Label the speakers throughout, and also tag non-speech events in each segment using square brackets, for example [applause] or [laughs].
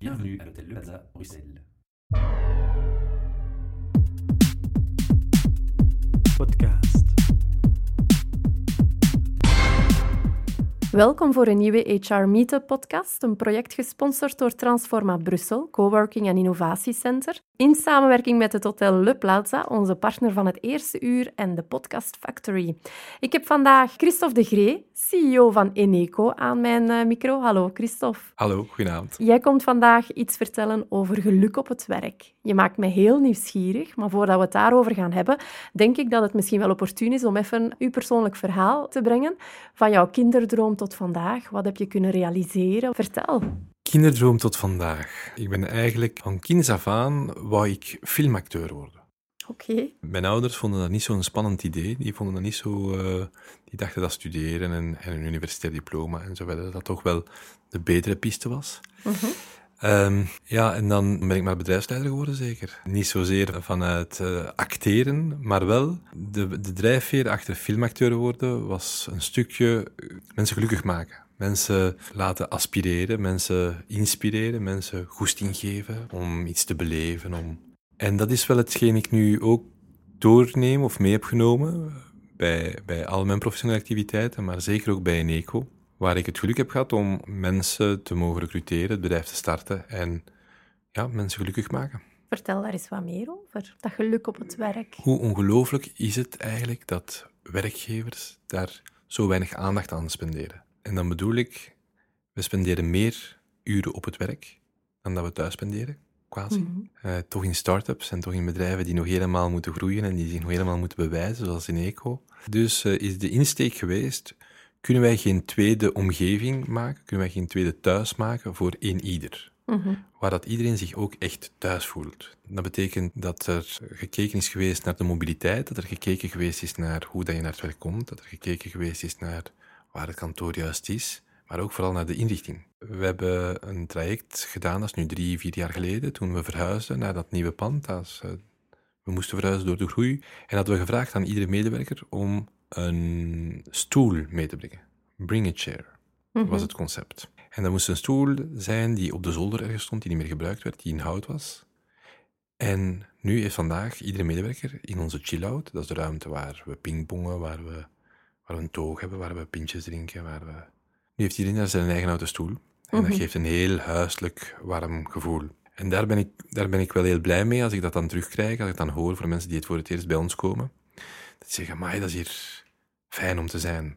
Speaker 1: Bienvenue à l'hôtel Le Plaza, Bruxelles.
Speaker 2: Podcast.
Speaker 3: Welkom voor een nieuwe HR Meetup podcast, een project gesponsord door Transforma Brussel, Coworking en Innovatiecenter, in samenwerking met het Hotel Le Plaza, onze partner van het eerste uur en de Podcast Factory. Ik heb vandaag Christophe de Gree, CEO van Eneco, aan mijn eh, micro. Hallo Christophe.
Speaker 4: Hallo, goedenavond.
Speaker 3: Jij komt vandaag iets vertellen over geluk op het werk. Je maakt mij heel nieuwsgierig, maar voordat we het daarover gaan hebben, denk ik dat het misschien wel opportun is om even uw persoonlijk verhaal te brengen. Van jouw kinderdroom tot vandaag, wat heb je kunnen realiseren? Vertel.
Speaker 4: Kinderdroom tot vandaag. Ik ben eigenlijk van kinds af aan wou ik filmacteur worden.
Speaker 3: Oké.
Speaker 4: Mijn ouders vonden dat niet zo'n spannend idee. Die vonden dat niet zo... eh, die dachten dat studeren en, en een universitair diploma en zo verder, dat dat toch wel de betere piste was. Ehm, ja, en dan ben ik maar bedrijfsleider geworden, zeker. Niet zozeer vanuit eh, acteren, maar wel de, de drijfveer achter filmacteur worden was een stukje mensen gelukkig maken. Mensen laten aspireren, mensen inspireren, mensen goesting geven om iets te beleven. Om... En dat is wel hetgeen ik nu ook doorneem of mee heb genomen bij, bij al mijn professionele activiteiten, maar zeker ook bij Eneco waar ik het geluk heb gehad om mensen te mogen recruteren, het bedrijf te starten en ja, mensen gelukkig maken.
Speaker 3: Vertel daar eens wat meer over, dat geluk op het werk.
Speaker 4: Hoe ongelooflijk is het eigenlijk dat werkgevers daar zo weinig aandacht aan spenderen? En dan bedoel ik, we spenderen meer uren op het werk dan dat we thuis spenderen, quasi. Eh, toch in start-ups en toch in bedrijven die nog helemaal moeten groeien en die zich nog helemaal moeten bewijzen, zoals in Eco. Dus eh, is de insteek geweest, kunnen wij geen tweede omgeving maken, kunnen wij geen tweede thuis maken voor één ieder? Waar dat iedereen zich ook echt thuis voelt. Dat betekent dat er gekeken is geweest naar de mobiliteit, dat er gekeken geweest is naar hoe dat je naar het werk komt, dat er gekeken geweest is naar waar het kantoor juist is, maar ook vooral naar de inrichting. We hebben een traject gedaan, dat is nu drie, vier jaar geleden, toen we verhuisden naar dat nieuwe pand. Dat is, eh, we moesten verhuizen door de groei. En hadden we gevraagd aan iedere medewerker om een stoel mee te brengen. Bring a chair, was het concept. En dat moest een stoel zijn die op de zolder ergens stond, die niet meer gebruikt werd, die in hout was. En nu heeft vandaag iedere medewerker in onze chill-out, dat is de ruimte waar we pingpongen, waar we, waar we een toog hebben, waar we pintjes drinken, waar we... Nu heeft iedereen daar zijn eigen houten stoel. En dat geeft een heel huiselijk, warm gevoel. En daar ben, ik, daar ben ik wel heel blij mee als ik dat dan terugkrijg, als ik dan hoor voor mensen die het voor het eerst bij ons komen. Dat ze zeggen, maar dat is hier fijn om te zijn.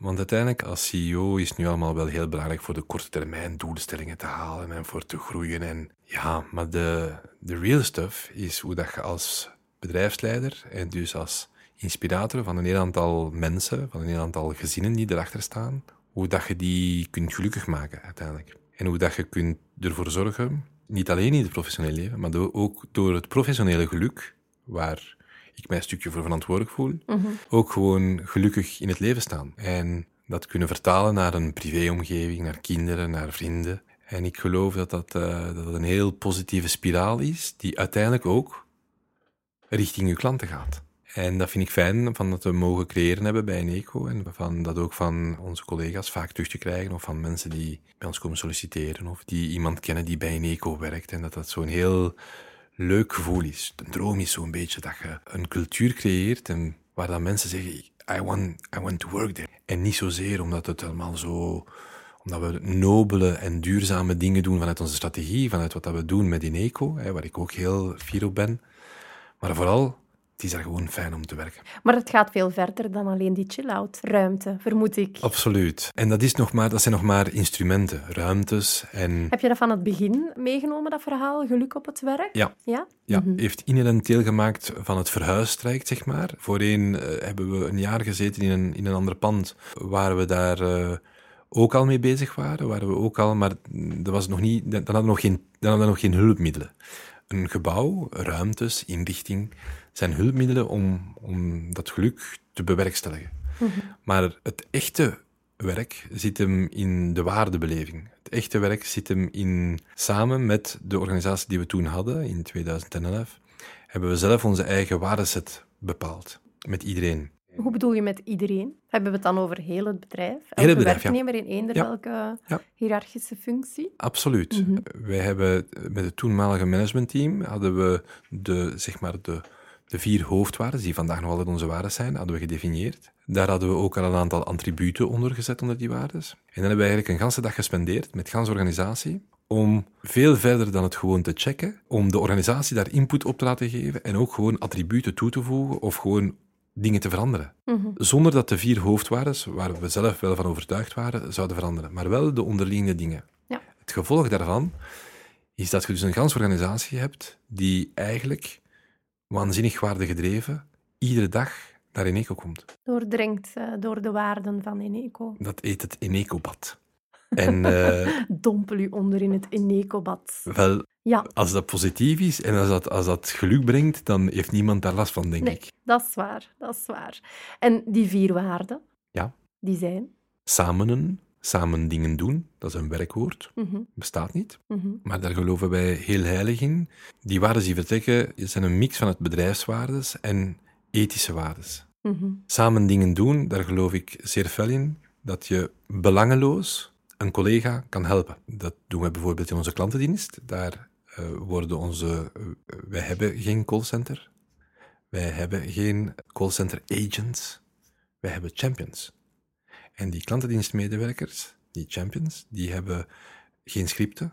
Speaker 4: Want uiteindelijk, als CEO is het nu allemaal wel heel belangrijk voor de korte termijn doelstellingen te halen en voor te groeien. En ja, maar de, de real stuff is hoe dat je als bedrijfsleider en dus als inspirator van een heel aantal mensen, van een heel aantal gezinnen die erachter staan, hoe dat je die kunt gelukkig maken uiteindelijk. En hoe dat je kunt ervoor zorgen, niet alleen in het professionele leven, maar ook door het professionele geluk, waar ik mij een stukje voor verantwoordelijk voel, ook gewoon gelukkig in het leven staan. En dat kunnen vertalen naar een privéomgeving, naar kinderen, naar vrienden. En ik geloof dat dat, eh, dat het een heel positieve spiraal is, die uiteindelijk ook richting uw klanten gaat. En dat vind ik fijn, van dat we mogen creëren hebben bij Eneco en van dat ook van onze collega's vaak terug te krijgen of van mensen die bij ons komen solliciteren of die iemand kennen die bij Eneco werkt en dat dat zo'n heel leuk gevoel is. De droom is zo'n beetje dat je een cultuur creëert en waar dan mensen zeggen, I want, I want to work there. En niet zozeer omdat het allemaal zo omdat we nobele en duurzame dingen doen vanuit onze strategie, vanuit wat we doen met Ineco, hè, waar ik ook heel fier op ben. Maar vooral, het is daar gewoon fijn om te werken.
Speaker 3: Maar het gaat veel verder dan alleen die chill-out ruimte, vermoed ik.
Speaker 4: Absoluut. En dat, is nog maar, dat zijn nog maar instrumenten, ruimtes en...
Speaker 3: Heb je dat van het begin meegenomen, dat verhaal, geluk op het werk?
Speaker 4: Ja,
Speaker 3: Ja?
Speaker 4: Ja, heeft inherent deel gemaakt van het verhuistraject, zeg maar. Voorheen eh, hebben we een jaar gezeten in een, in een ander pand, waar we daar eh, ook al mee bezig waren, waar we ook al, maar dat was nog niet, dan hadden we nog geen, dan hadden we nog geen hulpmiddelen. Een gebouw, ruimtes, inrichting, zijn hulpmiddelen om, om dat geluk te bewerkstelligen. Maar het echte werk zit hem in de waardebeleving. Het echte werk zit hem in, samen met de organisatie die we toen hadden, in 2011, hebben we zelf onze eigen waardeset bepaald. Met iedereen.
Speaker 3: Hoe bedoel je met iedereen? Hebben we het dan over heel het bedrijf? Elke
Speaker 4: Heel het bedrijf, ja.
Speaker 3: werknemer in eender
Speaker 4: Ja.
Speaker 3: welke
Speaker 4: Ja.
Speaker 3: hiërarchische functie?
Speaker 4: Absoluut.
Speaker 3: Mhm.
Speaker 4: Wij hebben met het toenmalige managementteam hadden we de, zeg maar de, de vier hoofdwaarden, die vandaag nog altijd onze waarden zijn, hadden we gedefinieerd. Daar hadden we ook al een aantal attributen onder gezet onder die waarden. En dan hebben we eigenlijk een ganse dag gespendeerd met de ganse organisatie om veel verder dan het gewoon te checken, om de organisatie daar input op te laten geven en ook gewoon attributen toe te voegen of gewoon dingen te veranderen.
Speaker 3: Mhm.
Speaker 4: Zonder dat de vier hoofdwaarden, waar we zelf wel van overtuigd waren, zouden veranderen. Maar wel de onderliggende dingen.
Speaker 3: Ja.
Speaker 4: Het gevolg daarvan is dat je dus een ganse organisatie hebt die eigenlijk waanzinnig waardegedreven iedere dag naar Eneco komt.
Speaker 3: Doordrenkt eh, door de waarden van Eneco.
Speaker 4: Dat heet het Eneco-bad. En [laughs] eh,
Speaker 3: Dompel u onder in het Eneco-bad.
Speaker 4: wel,
Speaker 3: Ja,
Speaker 4: als dat positief is en als dat, als dat geluk brengt, dan heeft niemand daar last van, denk
Speaker 3: Nee.
Speaker 4: ik.
Speaker 3: dat is waar. Dat is waar. En die vier waarden,
Speaker 4: Ja.
Speaker 3: die zijn...
Speaker 4: Samen, samen dingen doen, dat is een werkwoord,
Speaker 3: Mhm,
Speaker 4: bestaat niet.
Speaker 3: mhm,
Speaker 4: Maar daar geloven wij heel heilig in. Die waarden die vertrekken zijn een mix van het bedrijfswaardes en ethische waardes.
Speaker 3: mhm.
Speaker 4: Samen dingen doen, daar geloof ik zeer fel in, dat je belangeloos een collega kan helpen. Dat doen we bijvoorbeeld in onze klantendienst. Daar eh, worden onze... eh, wij hebben geen callcenter. Wij hebben geen callcenter agents. Wij hebben champions. En die klantendienstmedewerkers, die champions, die hebben geen scripten.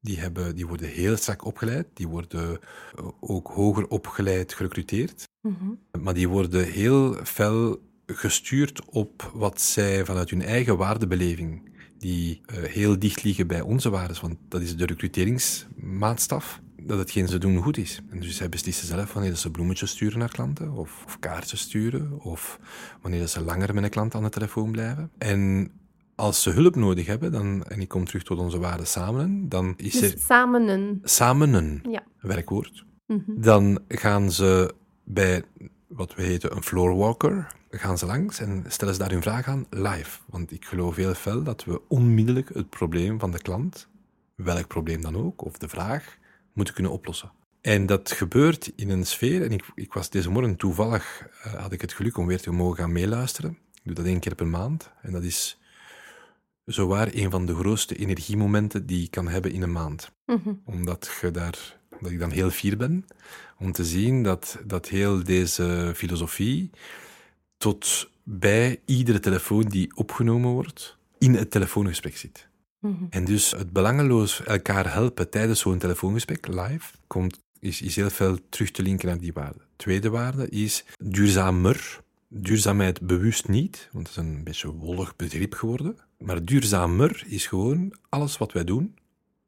Speaker 4: Die, hebben, die worden heel strak opgeleid. Die worden eh, ook hoger opgeleid gerecruiteerd.
Speaker 3: mhm.
Speaker 4: Maar die worden heel fel gestuurd op wat zij vanuit hun eigen waardebeleving, die eh, heel dicht liggen bij onze waarden, want dat is de recruteringsmaatstaf, dat hetgeen ze doen goed is. En dus zij beslissen zelf wanneer ze bloemetjes sturen naar klanten, of, of kaartjes sturen, of wanneer ze langer met een klant aan de telefoon blijven. En als ze hulp nodig hebben, dan, en ik kom terug tot onze waarden samen, dan is
Speaker 3: Dus
Speaker 4: er
Speaker 3: samen een...
Speaker 4: samen een
Speaker 3: Ja.
Speaker 4: werkwoord
Speaker 3: Mhm,
Speaker 4: dan gaan ze bij wat we heten een floorwalker, gaan ze langs en stellen ze daar hun vraag aan live. Want ik geloof heel fel dat we onmiddellijk het probleem van de klant, welk probleem dan ook, of de vraag, moeten kunnen oplossen. En dat gebeurt in een sfeer, en ik, ik was deze morgen toevallig, eh, had ik het geluk om weer te mogen gaan meeluisteren. Ik doe dat één keer per maand. En dat is zowaar een van de grootste energiemomenten die ik kan hebben in een maand
Speaker 3: mhm.
Speaker 4: omdat, je daar, dat ik dan heel fier ben om te zien dat, dat heel deze filosofie tot bij iedere telefoon die opgenomen wordt, in het telefoongesprek zit.
Speaker 3: Mhm.
Speaker 4: En dus het belangeloos elkaar helpen tijdens zo'n telefoongesprek, live, komt, is, is heel veel terug te linken naar die waarde. Tweede waarde is duurzamer. Duurzaamheid bewust niet, want dat is een beetje wollig begrip geworden. Maar duurzamer is gewoon alles wat wij doen,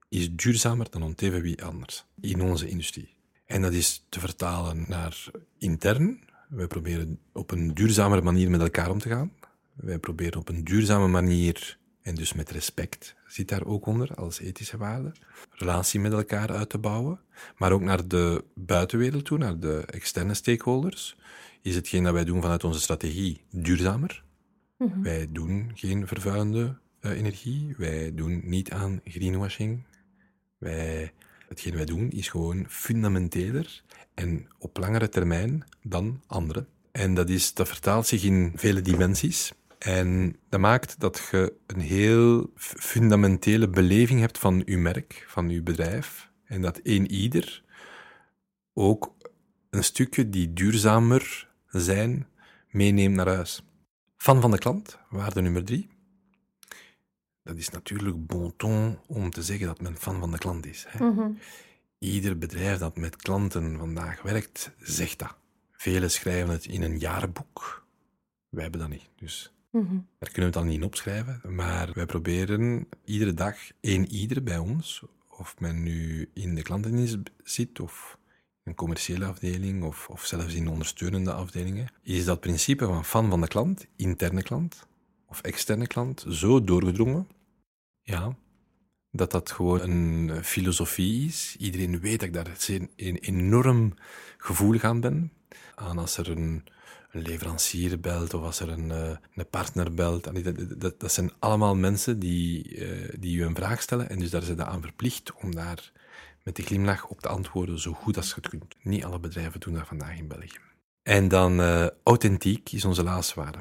Speaker 4: is duurzamer dan onteven wie anders in onze industrie. En dat is te vertalen naar intern. Wij proberen op een duurzamere manier met elkaar om te gaan. Wij proberen op een duurzame manier, en dus met respect, zit daar ook onder als ethische waarde, relatie met elkaar uit te bouwen. Maar ook naar de buitenwereld toe, naar de externe stakeholders, is hetgeen dat wij doen vanuit onze strategie duurzamer.
Speaker 3: Mhm.
Speaker 4: Wij doen geen vervuilende eh, energie. Wij doen niet aan greenwashing. Wij, hetgeen wij doen is gewoon fundamenteler en op langere termijn dan anderen. En dat, is, dat vertaalt zich in vele dimensies. En dat maakt dat je een heel fundamentele beleving hebt van je merk, van je bedrijf. En dat één ieder ook een stukje die duurzamer zijn meeneemt naar huis. Fan van de klant, waarde nummer drie. Dat is natuurlijk bon ton om te zeggen dat men fan van de klant is. Hè.
Speaker 3: Mhm.
Speaker 4: Ieder bedrijf dat met klanten vandaag werkt, zegt dat. Velen schrijven het in een jaarboek. Wij hebben dat niet. Dus
Speaker 3: Mhm.
Speaker 4: daar kunnen we het dan niet in opschrijven. Maar wij proberen iedere dag één ieder bij ons, of men nu in de klantendienst zit of in een commerciële afdeling of, of zelfs in ondersteunende afdelingen, is dat principe van fan van de klant, interne klant of externe klant, zo doorgedrongen, ja, dat dat gewoon een filosofie is. Iedereen weet dat ik daar enorm gevoelig aan ben. Als er een, een leverancier belt of als er een, eh, een partner belt. Dat, dat, dat zijn allemaal mensen die, eh, die je een vraag stellen en dus daar zijn aan verplicht om daar met de glimlach op te antwoorden zo goed als je het kunt. Niet alle bedrijven doen dat vandaag in België. En dan eh, authentiek is onze laatste waarde.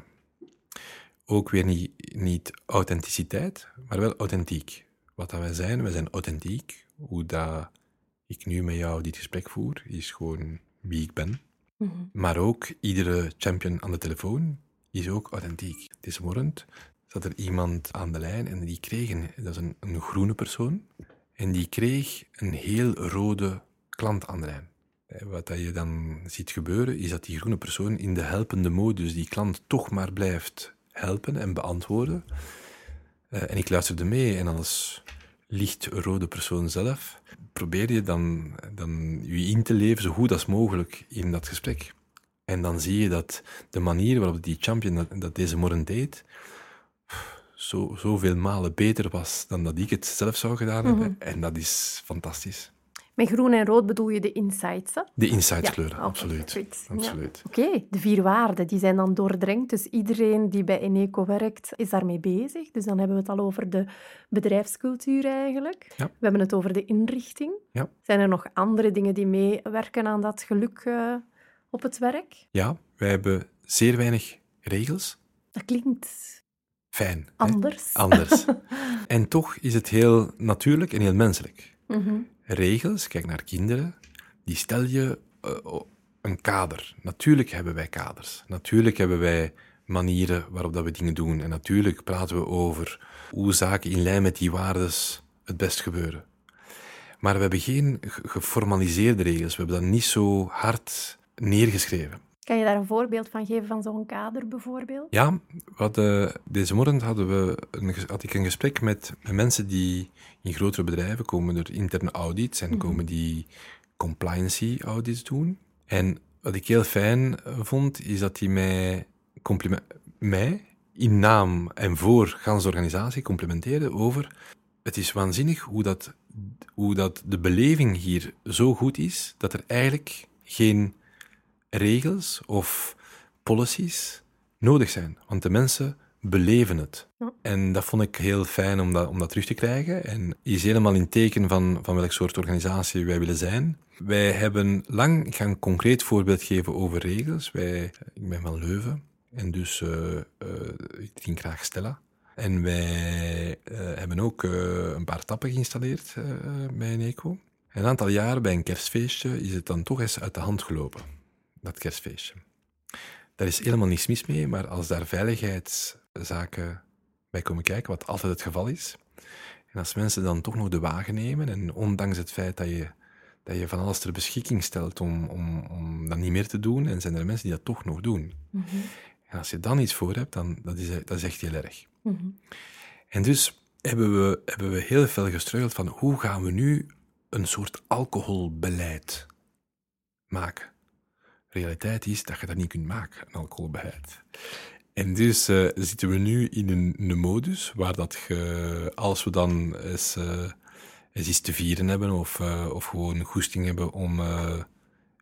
Speaker 4: Ook weer niet, niet authenticiteit, maar wel authentiek. Wat dat wij zijn, wij zijn authentiek. Hoe dat ik nu met jou dit gesprek voer, is gewoon wie ik ben.
Speaker 3: Mhm.
Speaker 4: Maar ook iedere champion aan de telefoon is ook authentiek. Deze morgen zat er iemand aan de lijn en die kreeg een, dat is een, een groene persoon, en die kreeg een heel rode klant aan de lijn. Eh, Wat dat je dan ziet gebeuren, is dat die groene persoon in de helpende modus die klant toch maar blijft helpen en beantwoorden. Eh, en ik luisterde mee en als lichtrode persoon zelf probeer je dan, dan je in te leven zo goed als mogelijk in dat gesprek. En dan zie je dat de manier waarop die champion dat, dat deze morgen deed, zo, zoveel malen beter was dan dat ik het zelf zou gedaan hebben. En dat is fantastisch.
Speaker 3: Met groen en rood bedoel je de insights, hè?
Speaker 4: De insightskleuren,
Speaker 3: oké,
Speaker 4: absoluut.
Speaker 3: perfect. Ja.
Speaker 4: absoluut.
Speaker 3: Oké, de vier waarden die zijn dan doordrenkt. Dus iedereen die bij Eneco werkt, is daarmee bezig. Dus dan hebben we het al over de bedrijfscultuur eigenlijk.
Speaker 4: Ja.
Speaker 3: We hebben het over de inrichting.
Speaker 4: Ja.
Speaker 3: Zijn er nog andere dingen die meewerken aan dat geluk eh, op het werk?
Speaker 4: Ja, wij hebben zeer weinig regels.
Speaker 3: Dat klinkt
Speaker 4: Fijn. hè?
Speaker 3: anders.
Speaker 4: Anders. [laughs] en toch is het heel natuurlijk en heel menselijk.
Speaker 3: Mhm.
Speaker 4: Regels, kijk naar kinderen, die stel je eh, een kader. Natuurlijk hebben wij kaders. Natuurlijk hebben wij manieren waarop dat we dingen doen. En natuurlijk praten we over hoe zaken in lijn met die waardes het best gebeuren. Maar we hebben geen ge- geformaliseerde regels. We hebben dat niet zo hard neergeschreven.
Speaker 3: Kan je daar een voorbeeld van geven van zo'n kader bijvoorbeeld?
Speaker 4: Ja, we hadden, deze morgen hadden we een, had ik een gesprek met, mensen die in grotere bedrijven komen er interne audits en komen die compliancy audits doen. En wat ik heel fijn eh, vond, is dat die mij, in naam en voor gans de organisatie complimenteerden over het is waanzinnig hoe dat, hoe dat de beleving hier zo goed is, dat er eigenlijk geen regels of policies nodig zijn. Want de mensen beleven het.
Speaker 3: Ja.
Speaker 4: En dat vond ik heel fijn om dat, om dat terug te krijgen. En is helemaal in teken van, van welk soort organisatie wij willen zijn. Wij hebben lang, ik ga een concreet voorbeeld geven over regels. Wij, ik ben van Leuven en dus eh, ik drink graag Stella. En wij eh, hebben ook een paar tappen geïnstalleerd bij Eneco. En een aantal jaren bij een kerstfeestje is het dan toch eens uit de hand gelopen, dat kerstfeestje. Daar is helemaal niets mis mee, maar als daar veiligheidszaken bij komen kijken, wat altijd het geval is, en als mensen dan toch nog de wagen nemen, en ondanks het feit dat je, dat je van alles ter beschikking stelt om, om, om dat niet meer te doen, en zijn er mensen die dat toch nog doen.
Speaker 3: Mhm.
Speaker 4: En als je dan iets voor hebt, dan dat is dat is echt heel erg.
Speaker 3: Mhm.
Speaker 4: En dus hebben we, hebben we heel veel gestruggeld van hoe gaan we nu een soort alcoholbeleid maken. Realiteit is dat je dat niet kunt maken, een alcoholbeleid. En dus eh, zitten we nu in een, een modus waar dat je, als we dan eens, eh, eens iets te vieren hebben of, eh, of gewoon goesting hebben om...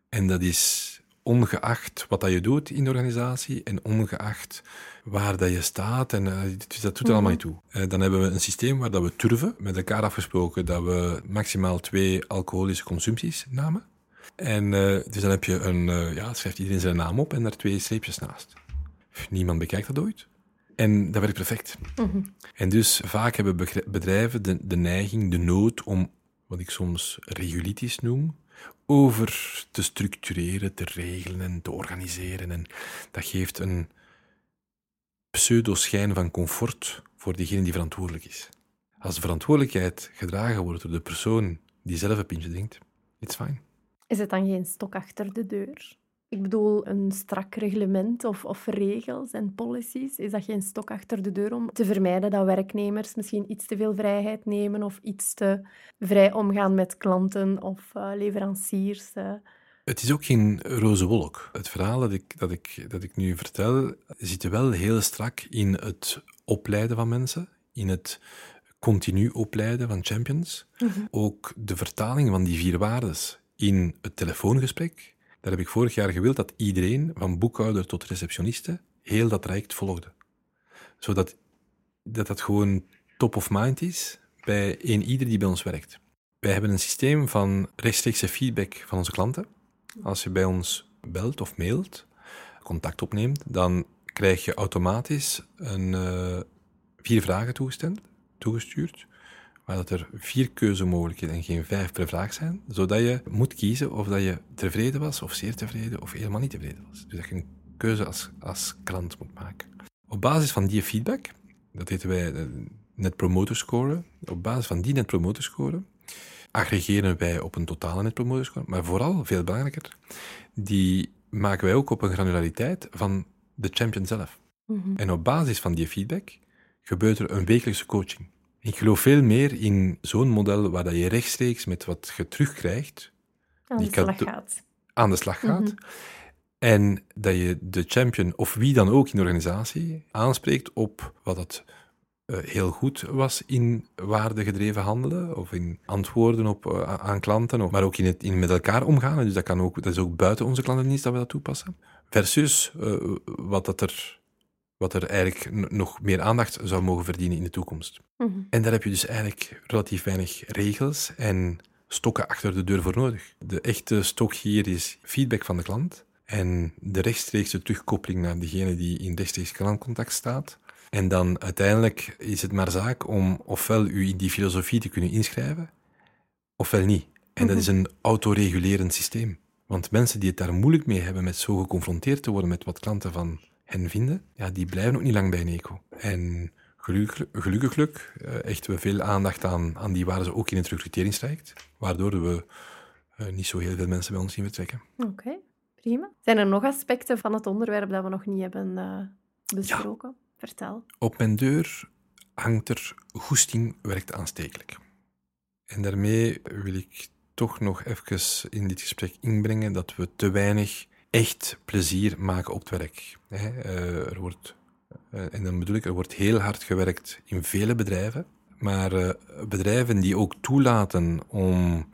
Speaker 4: en dat is ongeacht wat dat je doet in de organisatie en ongeacht waar dat je staat. En dus dat doet er allemaal niet toe. Eh, dan hebben we een systeem waar dat we turven, met elkaar afgesproken dat we maximaal twee alcoholische consumpties namen. En eh, dus dan heb je een, eh, ja, schrijft iedereen zijn naam op en daar twee streepjes naast. Niemand bekijkt dat ooit. En dat werkt perfect.
Speaker 3: Mhm.
Speaker 4: En dus vaak hebben bedrijven de, de neiging, de nood om, wat ik soms regulitisch noem, over te structureren, te regelen en te organiseren. En dat geeft een pseudo-schijn van comfort voor degene die verantwoordelijk is. Als de verantwoordelijkheid gedragen wordt door de persoon die zelf een pintje drinkt, it's fine.
Speaker 3: Is het dan geen stok achter de deur? Ik bedoel, een strak reglement of, of regels en policies, is dat geen stok achter de deur om te vermijden dat werknemers misschien iets te veel vrijheid nemen of iets te vrij omgaan met klanten of eh, leveranciers? eh?
Speaker 4: Het is ook geen roze wolk. Het verhaal dat ik, dat ik, dat ik nu vertel, zit wel heel strak in het opleiden van mensen, in het continu opleiden van champions. Ook de vertaling van die vier waardes in het telefoongesprek. Daar heb ik vorig jaar gewild dat iedereen, van boekhouder tot receptioniste, heel dat traject volgde. Zodat dat, dat gewoon top of mind is bij een ieder die bij ons werkt. Wij hebben een systeem van rechtstreekse feedback van onze klanten. Als je bij ons belt of mailt, contact opneemt, dan krijg je automatisch een, eh, vier vragen toegestuurd, waar dat er vier keuzemogelijkheden en geen vijf per vraag zijn, zodat je moet kiezen of dat je tevreden was, of zeer tevreden, of helemaal niet tevreden was. Dus dat je een keuze als, als klant moet maken. Op basis van die feedback, dat heten wij de Net Promoter Score, op basis van die Net Promoter Score aggregeren wij op een totale Net Promoter Score, maar vooral, veel belangrijker, die maken wij ook op een granulariteit van de champion zelf.
Speaker 3: Mhm.
Speaker 4: En op basis van die feedback gebeurt er een wekelijkse coaching. Ik geloof veel meer in zo'n model waar dat je rechtstreeks met wat je terugkrijgt
Speaker 3: Aan de slag gaat.
Speaker 4: aan de slag gaat.
Speaker 3: Mhm.
Speaker 4: En dat je de champion, of wie dan ook in de organisatie, aanspreekt op wat het eh, heel goed was in waardegedreven handelen, of in antwoorden op, eh, aan klanten, of- maar ook in het in met elkaar omgaan. Dus dat, kan ook, dat is ook buiten onze klantendienst dat we dat toepassen. Versus eh, wat, dat er, wat er eigenlijk nog meer aandacht zou mogen verdienen in de toekomst.
Speaker 3: Mhm.
Speaker 4: En daar heb je dus eigenlijk relatief weinig regels en stokken achter de deur voor nodig. De echte stok hier is feedback van de klant en de rechtstreekse terugkoppeling naar degene die in rechtstreeks klantcontact staat. En dan uiteindelijk is het maar zaak om ofwel u in die filosofie te kunnen inschrijven, ofwel niet. En dat
Speaker 3: Mhm.
Speaker 4: is een autoregulerend systeem. Want mensen die het daar moeilijk mee hebben met zo geconfronteerd te worden met wat klanten van hen vinden, ja, die blijven ook niet lang bij een eco. En gelukkig, gelukkig eh, hechten we veel aandacht aan, aan die waarden ook in het recruteringstraject, waardoor we eh, niet zo heel veel mensen bij ons zien vertrekken.
Speaker 3: Oké, prima. Zijn er nog aspecten van het onderwerp dat we nog niet hebben eh, besproken? Vertel.
Speaker 4: Op mijn deur hangt er goesting werkt aanstekelijk. En daarmee wil ik toch nog even in dit gesprek inbrengen dat we te weinig echt plezier maken op het werk. Hè, eh, Er wordt, eh, en dan bedoel ik, er wordt heel hard gewerkt in vele bedrijven, maar eh, bedrijven die ook toelaten om,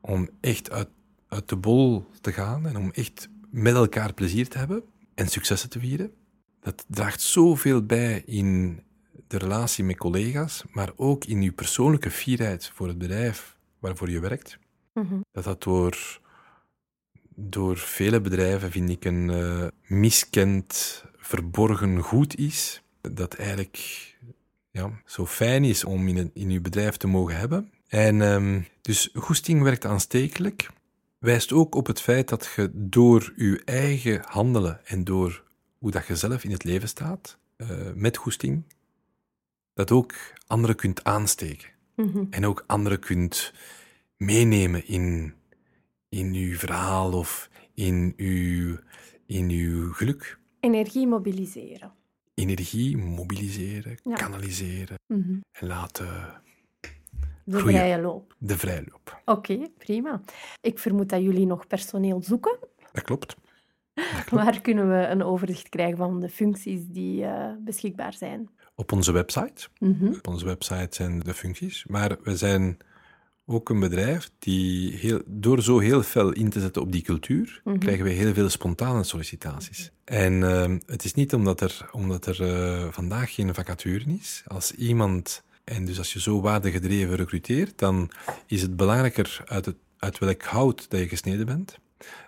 Speaker 4: om echt uit, uit de bol te gaan en om echt met elkaar plezier te hebben en successen te vieren, dat draagt zoveel bij in de relatie met collega's, maar ook in je persoonlijke fierheid voor het bedrijf waarvoor je werkt.
Speaker 3: Mhm.
Speaker 4: Dat dat door, door vele bedrijven, vind ik, een eh, miskend, verborgen goed is. Dat eigenlijk ja, zo fijn is om in, een, in je bedrijf te mogen hebben. En ehm, dus goesting werkt aanstekelijk. Wijst ook op het feit dat je door je eigen handelen en door hoe dat je zelf in het leven staat, eh, met goesting, dat ook anderen kunt aansteken.
Speaker 3: Mhm.
Speaker 4: En ook anderen kunt meenemen in, in uw verhaal of in uw, in uw geluk.
Speaker 3: Energie mobiliseren.
Speaker 4: Energie mobiliseren,
Speaker 3: Ja.
Speaker 4: kanaliseren
Speaker 3: Mhm.
Speaker 4: en laten
Speaker 3: De
Speaker 4: Groeien.
Speaker 3: vrije loop.
Speaker 4: de vrijloop.
Speaker 3: Oké, prima. Ik vermoed dat jullie nog personeel zoeken.
Speaker 4: Dat [laughs] klopt.
Speaker 3: Waar kunnen we een overzicht krijgen van de functies die eh, beschikbaar zijn?
Speaker 4: Op onze website.
Speaker 3: Mhm.
Speaker 4: Op onze website zijn de functies. Maar we zijn ook een bedrijf die heel, door zo heel fel in te zetten op die cultuur,
Speaker 3: Mhm.
Speaker 4: krijgen we heel veel spontane sollicitaties. En ehm, het is niet omdat er, omdat er eh, vandaag geen vacature is. Als iemand, en dus als je zo waardegedreven recruteert, dan is het belangrijker uit, het, uit welk hout dat je gesneden bent,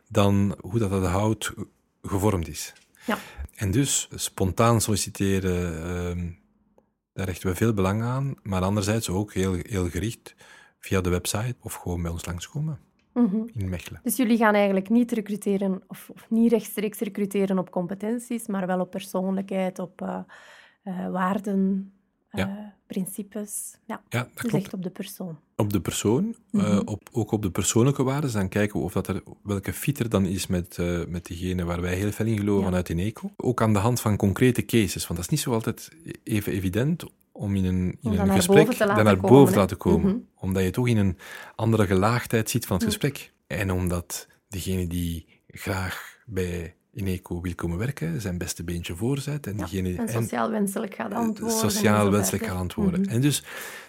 Speaker 4: dan hoe dat, dat hout gevormd is.
Speaker 3: Ja.
Speaker 4: En dus spontaan solliciteren, ehm, daar hechten we veel belang aan, maar anderzijds ook heel, heel gericht via de website of gewoon bij ons langskomen
Speaker 3: Mhm.
Speaker 4: in Mechelen.
Speaker 3: Dus jullie gaan eigenlijk niet recruteren of, of niet rechtstreeks recruteren op competenties, maar wel op persoonlijkheid, op eh, eh, waarden, eh,
Speaker 4: Ja.
Speaker 3: principes. Ja,
Speaker 4: Ja, dat
Speaker 3: dus
Speaker 4: klopt.
Speaker 3: echt op de persoon.
Speaker 4: Op de persoon, eh,
Speaker 3: Mhm.
Speaker 4: op, ook op de persoonlijke waarden, dan kijken we of dat er, welke fit er dan is met, eh, met degene waar wij heel veel in geloven
Speaker 3: Ja.
Speaker 4: vanuit Ineco. Ook aan de hand van concrete cases, want dat is niet zo altijd even evident om in een, in een gesprek daar naar
Speaker 3: komen,
Speaker 4: boven te laten komen.
Speaker 3: Mhm.
Speaker 4: Omdat je toch in een andere gelaagdheid ziet van het gesprek. En omdat degene die graag bij Ineco wil komen werken, zijn beste beentje voorzet. En
Speaker 3: Ja,
Speaker 4: diegene,
Speaker 3: En sociaal wenselijk gaat
Speaker 4: eh,
Speaker 3: antwoorden.
Speaker 4: sociaal wenselijk gaan antwoorden.
Speaker 3: Mhm.
Speaker 4: En dus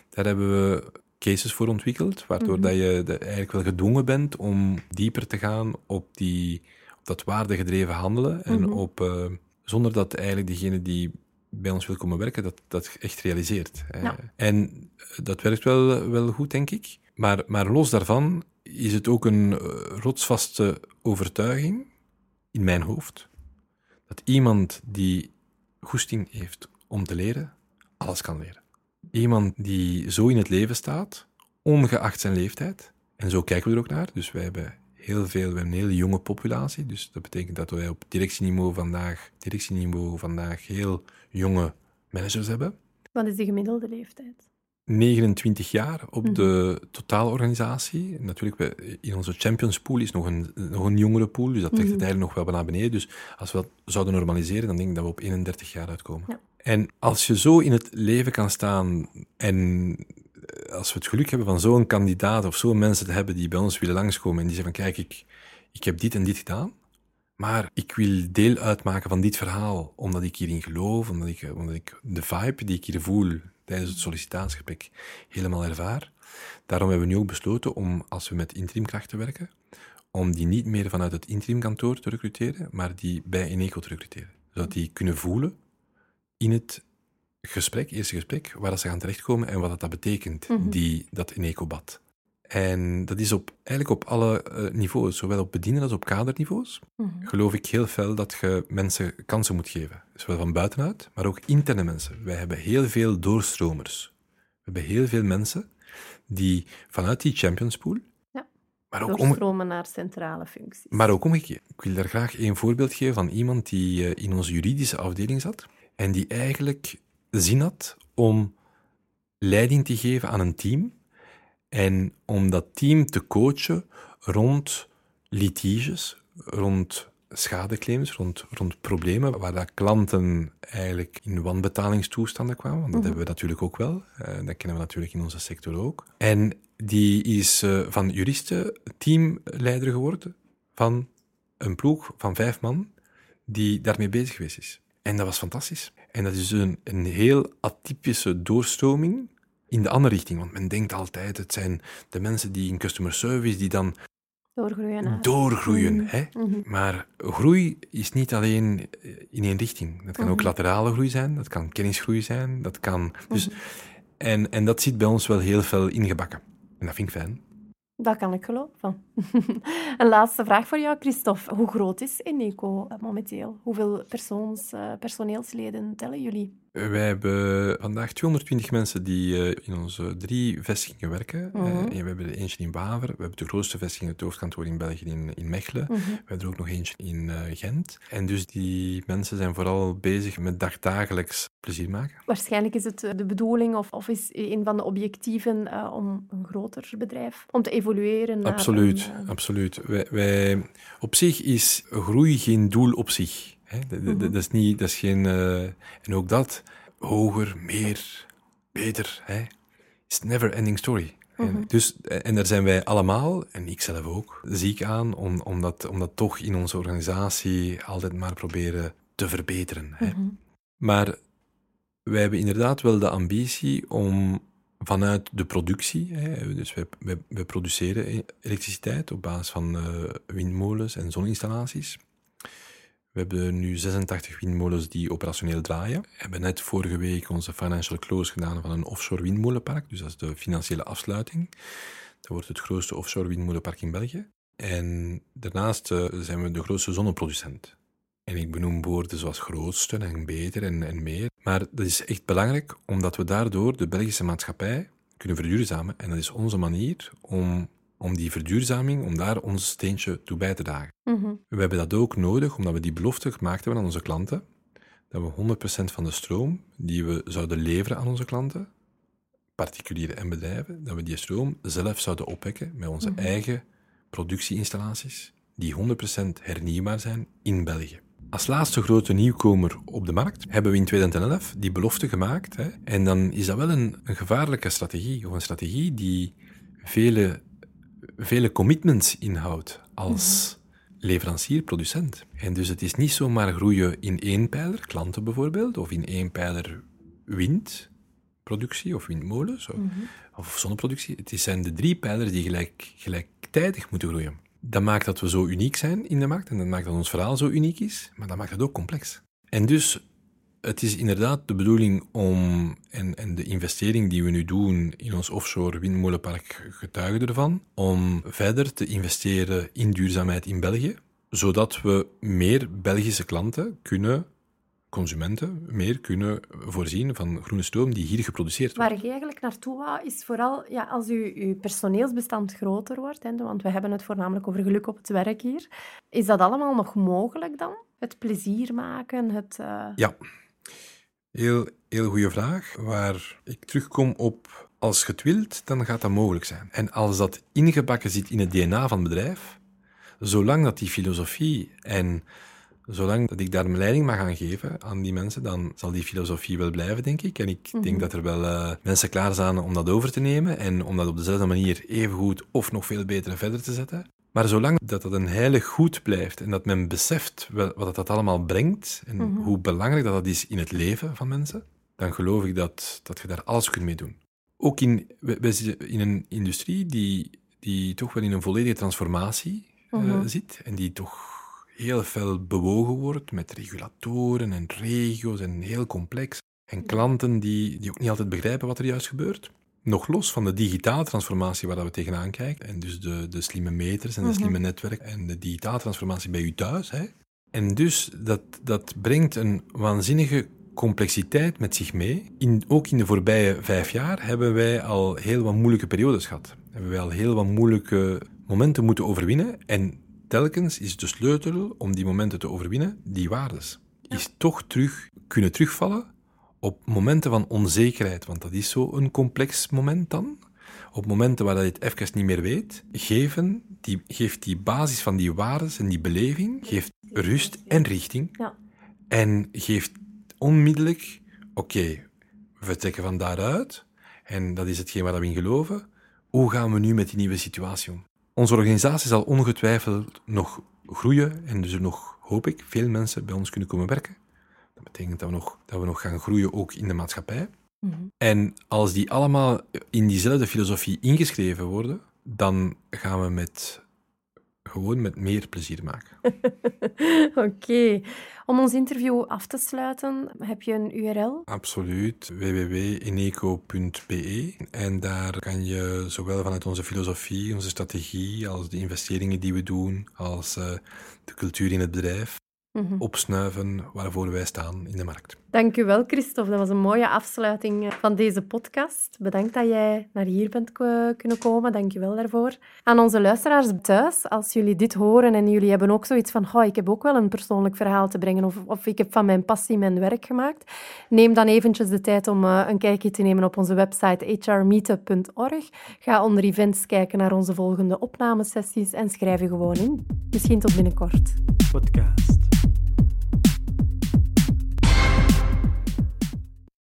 Speaker 4: daar hebben we cases voor ontwikkeld, waardoor
Speaker 3: Mhm.
Speaker 4: dat je de- eigenlijk wel gedwongen bent om dieper te gaan op, die, op dat waardegedreven handelen. En
Speaker 3: Mhm.
Speaker 4: op, eh, zonder dat eigenlijk degene die bij ons wil komen werken, dat, dat echt realiseert. Eh,
Speaker 3: Ja.
Speaker 4: En dat werkt wel, wel goed, denk ik. Maar, maar los daarvan is het ook een eh, rotsvaste overtuiging in mijn hoofd dat iemand die goesting heeft om te leren, alles kan leren. Iemand die zo in het leven staat, ongeacht zijn leeftijd, en zo kijken we er ook naar. Dus wij hebben heel veel, we hebben een hele jonge populatie. Dus dat betekent dat wij op directieniveau vandaag, directieniveau vandaag heel jonge managers hebben.
Speaker 3: Wat is de gemiddelde leeftijd?
Speaker 4: 29 jaar op de totale organisatie. Natuurlijk, we- in onze Champions Pool is nog een, nog een jongere pool, dus dat trekt het eigenlijk nog wel naar beneden. Dus als we dat zouden normaliseren, dan denk ik dat we op 31 jaar uitkomen.
Speaker 3: Ja.
Speaker 4: En als je zo in het leven kan staan en eh, als we het geluk hebben van zo'n kandidaat of zo'n mensen te hebben die bij ons willen langskomen en die zeggen van kijk, ik, ik heb dit en dit gedaan, maar ik wil deel uitmaken van dit verhaal, omdat ik hierin geloof, omdat ik, omdat ik de vibe die ik hier voel tijdens het sollicitatiegesprek helemaal ervaar. Daarom hebben we nu ook besloten om, als we met interimkrachten werken, om die niet meer vanuit het interimkantoor te recruteren, maar die bij Eneco te recruteren. Zodat die kunnen voelen in het gesprek, eerste gesprek, waar dat ze gaan terechtkomen en wat dat, dat betekent,
Speaker 3: Mhm.
Speaker 4: die, dat Eneco-bad. En dat is op, eigenlijk op alle eh, niveaus, zowel op bediener als op kaderniveaus,
Speaker 3: Mhm.
Speaker 4: geloof ik heel fel dat je mensen kansen moet geven. Zowel van buitenuit, maar ook interne mensen. Wij hebben heel veel doorstromers. We hebben heel veel mensen die vanuit die Champions Pool,
Speaker 3: Ja.
Speaker 4: maar, ook om,
Speaker 3: Doorstromen naar centrale functies.
Speaker 4: maar ook omgekeerd. Ik wil daar graag één voorbeeld geven van iemand die eh, in onze juridische afdeling zat en die eigenlijk zin had om leiding te geven aan een team en om dat team te coachen rond litiges, rond schadeclaims, rond, rond problemen waar dat klanten eigenlijk in wanbetalingstoestanden kwamen. Want dat hebben we natuurlijk ook wel. Eh, dat kennen we natuurlijk in onze sector ook. En die is eh, van juristen teamleider geworden van een ploeg van vijf man die daarmee bezig geweest is. En dat was fantastisch. En dat is een, een heel atypische doorstroming in de andere richting. Want men denkt altijd, het zijn de mensen die in customer service die dan
Speaker 3: Doorgroeien
Speaker 4: doorgroeien.
Speaker 3: Mhm.
Speaker 4: Hè?
Speaker 3: Mhm.
Speaker 4: Maar groei is niet alleen eh, in één richting. Dat kan ook
Speaker 3: Mhm.
Speaker 4: laterale groei zijn, dat kan kennisgroei zijn, dat kan... Dus, en, en dat zit bij ons wel heel veel ingebakken. En dat vind ik fijn.
Speaker 3: Dat kan ik geloven. [laughs] een laatste vraag voor jou, Christophe. Hoe groot is Eneco eh, momenteel? Hoeveel persoons, eh, personeelsleden tellen jullie?
Speaker 4: Wij hebben vandaag 220 mensen die eh, in onze drie vestigingen werken.
Speaker 3: Mhm.
Speaker 4: En we hebben er eentje in Waver, we hebben de grootste vestiging, het hoofdkantoor in België, in, in Mechelen.
Speaker 3: Mhm.
Speaker 4: We hebben er ook nog eentje in Gent. En dus die mensen zijn vooral bezig met dagdagelijks plezier maken.
Speaker 3: Waarschijnlijk is het de bedoeling, of, of is een van de objectieven, om een groter bedrijf, om te evolueren naar
Speaker 4: Absoluut. Wij, wij, op zich is groei geen doel op zich. Hè? Dat,
Speaker 3: Mhm.
Speaker 4: dat is niet, dat is geen, eh, en ook dat, hoger, meer, beter, hè? is never ending story.
Speaker 3: Mhm.
Speaker 4: En, dus, en daar zijn wij allemaal, en ik zelf ook, ziek aan, om, om, dat, om dat toch in onze organisatie altijd maar proberen te verbeteren. Hè?
Speaker 3: mhm.
Speaker 4: Maar wij hebben inderdaad wel de ambitie om vanuit de productie, hè, dus wij, produceren e- elektriciteit op basis van eh, windmolens en zoninstallaties. We hebben nu 86 windmolens die operationeel draaien. We hebben net vorige week onze financial close gedaan van een offshore windmolenpark, dus dat is de financiële afsluiting. Dat wordt het grootste offshore windmolenpark in België. En daarnaast eh, zijn we de grootste zonneproducent. En ik benoem woorden zoals grootste en beter en, en meer. Maar dat is echt belangrijk, omdat we daardoor de Belgische maatschappij kunnen verduurzamen. En dat is onze manier om, om die verduurzaming, om daar ons steentje toe bij te dragen.
Speaker 3: Mhm.
Speaker 4: We hebben dat ook nodig, omdat we die belofte gemaakt hebben aan onze klanten, dat we 100% van de stroom die we zouden leveren aan onze klanten, particulieren en bedrijven, dat we die stroom zelf zouden opwekken met onze
Speaker 3: Mhm.
Speaker 4: eigen productieinstallaties, die 100% hernieuwbaar zijn in België. Als laatste grote nieuwkomer op de markt hebben we in 2011 die belofte gemaakt. Hè? En dan is dat wel een, een gevaarlijke strategie, of een strategie die vele, vele commitments inhoudt als leverancier, producent. En dus het is niet zomaar groeien in één pijler, klanten bijvoorbeeld, of in één pijler windproductie of windmolens of,
Speaker 3: Mhm.
Speaker 4: of zonneproductie. Het zijn de drie pijlers die gelijk, gelijktijdig moeten groeien. Dat maakt dat we zo uniek zijn in de markt en dat maakt dat ons verhaal zo uniek is, maar dat maakt het ook complex. En dus, het is inderdaad de bedoeling om, en, en de investering die we nu doen in ons offshore windmolenpark getuigen ervan, om verder te investeren in duurzaamheid in België, zodat we meer Belgische klanten kunnen, consumenten, meer kunnen voorzien van groene stroom die hier geproduceerd wordt.
Speaker 3: Waar ik eigenlijk naartoe wou, is vooral ja, als uw, uw personeelsbestand groter wordt, hè, want we hebben het voornamelijk over geluk op het werk hier, is dat allemaal nog mogelijk dan? Het plezier maken, het... uh...
Speaker 4: Ja, heel, heel goede vraag, waar ik terugkom op als je het wilt, dan gaat dat mogelijk zijn. En als dat ingebakken zit in het DNA van het bedrijf, zolang dat die filosofie en zolang dat ik daar mijn leiding mag aan geven aan die mensen, dan zal die filosofie wel blijven, denk ik. En ik denk
Speaker 3: Mhm.
Speaker 4: dat er wel uh, mensen klaar zijn om dat over te nemen en om dat op dezelfde manier even goed of nog veel beter verder te zetten. Maar zolang dat dat een heilig goed blijft en dat men beseft wat dat allemaal brengt en
Speaker 3: Mhm.
Speaker 4: hoe belangrijk dat, dat is in het leven van mensen, dan geloof ik dat, dat je daar alles kunt mee doen. Ook in, we, we zitten in een industrie die, die toch wel in een volledige transformatie uh,
Speaker 3: Mhm.
Speaker 4: zit en die toch heel fel bewogen wordt met regulatoren en regio's en heel complex. En klanten die, die ook niet altijd begrijpen wat er juist gebeurt. Nog los van de digitale transformatie waar dat we tegenaan kijken, en dus de, de slimme meters en de
Speaker 3: Mhm.
Speaker 4: slimme netwerken en de digitale transformatie bij u thuis. Hè. En dus dat, dat brengt een waanzinnige complexiteit met zich mee. In, ook in de voorbije vijf jaar hebben wij al heel wat moeilijke periodes gehad. Hebben wij al heel wat moeilijke momenten moeten overwinnen. En telkens is de sleutel om die momenten te overwinnen, die waardes. Is toch terug kunnen terugvallen op momenten van onzekerheid, want dat is zo een complex moment dan. Op momenten waar je het even niet meer weet, geven die, geeft die basis van die waardes en die beleving, geeft rust en richting.
Speaker 3: Ja.
Speaker 4: En geeft onmiddellijk, oké, okay, we vertrekken van daaruit, en dat is hetgeen waar we in geloven. Hoe gaan we nu met die nieuwe situatie om? Onze organisatie zal ongetwijfeld nog groeien en dus er nog, hoop ik, veel mensen bij ons kunnen komen werken. Dat betekent dat we nog, dat we nog gaan groeien ook in de maatschappij.
Speaker 3: Mm -hmm.
Speaker 4: En als die allemaal in diezelfde filosofie ingeschreven worden, dan gaan we met, gewoon met meer plezier maken. [laughs]
Speaker 3: Oké. Okay. Om ons interview af te sluiten, heb je een URL?
Speaker 4: Absoluut, www.ineco.be. En daar kan je zowel vanuit onze filosofie, onze strategie, als de investeringen die we doen, als uh, de cultuur in het bedrijf, mm -hmm. opsnuiven waarvoor wij staan in de markt.
Speaker 3: Dank u wel, Christophe. Dat was een mooie afsluiting van deze podcast. Bedankt dat jij naar hier bent kunnen komen. Dank je wel daarvoor. Aan onze luisteraars thuis, als jullie dit horen en jullie hebben ook zoiets van oh, ik heb ook wel een persoonlijk verhaal te brengen of, of ik heb van mijn passie mijn werk gemaakt, neem dan eventjes de tijd om uh, een kijkje te nemen op onze website hrmeetup.org. Ga onder events kijken naar onze volgende opnamesessies en schrijf je gewoon in. Misschien tot binnenkort.
Speaker 2: Podcast.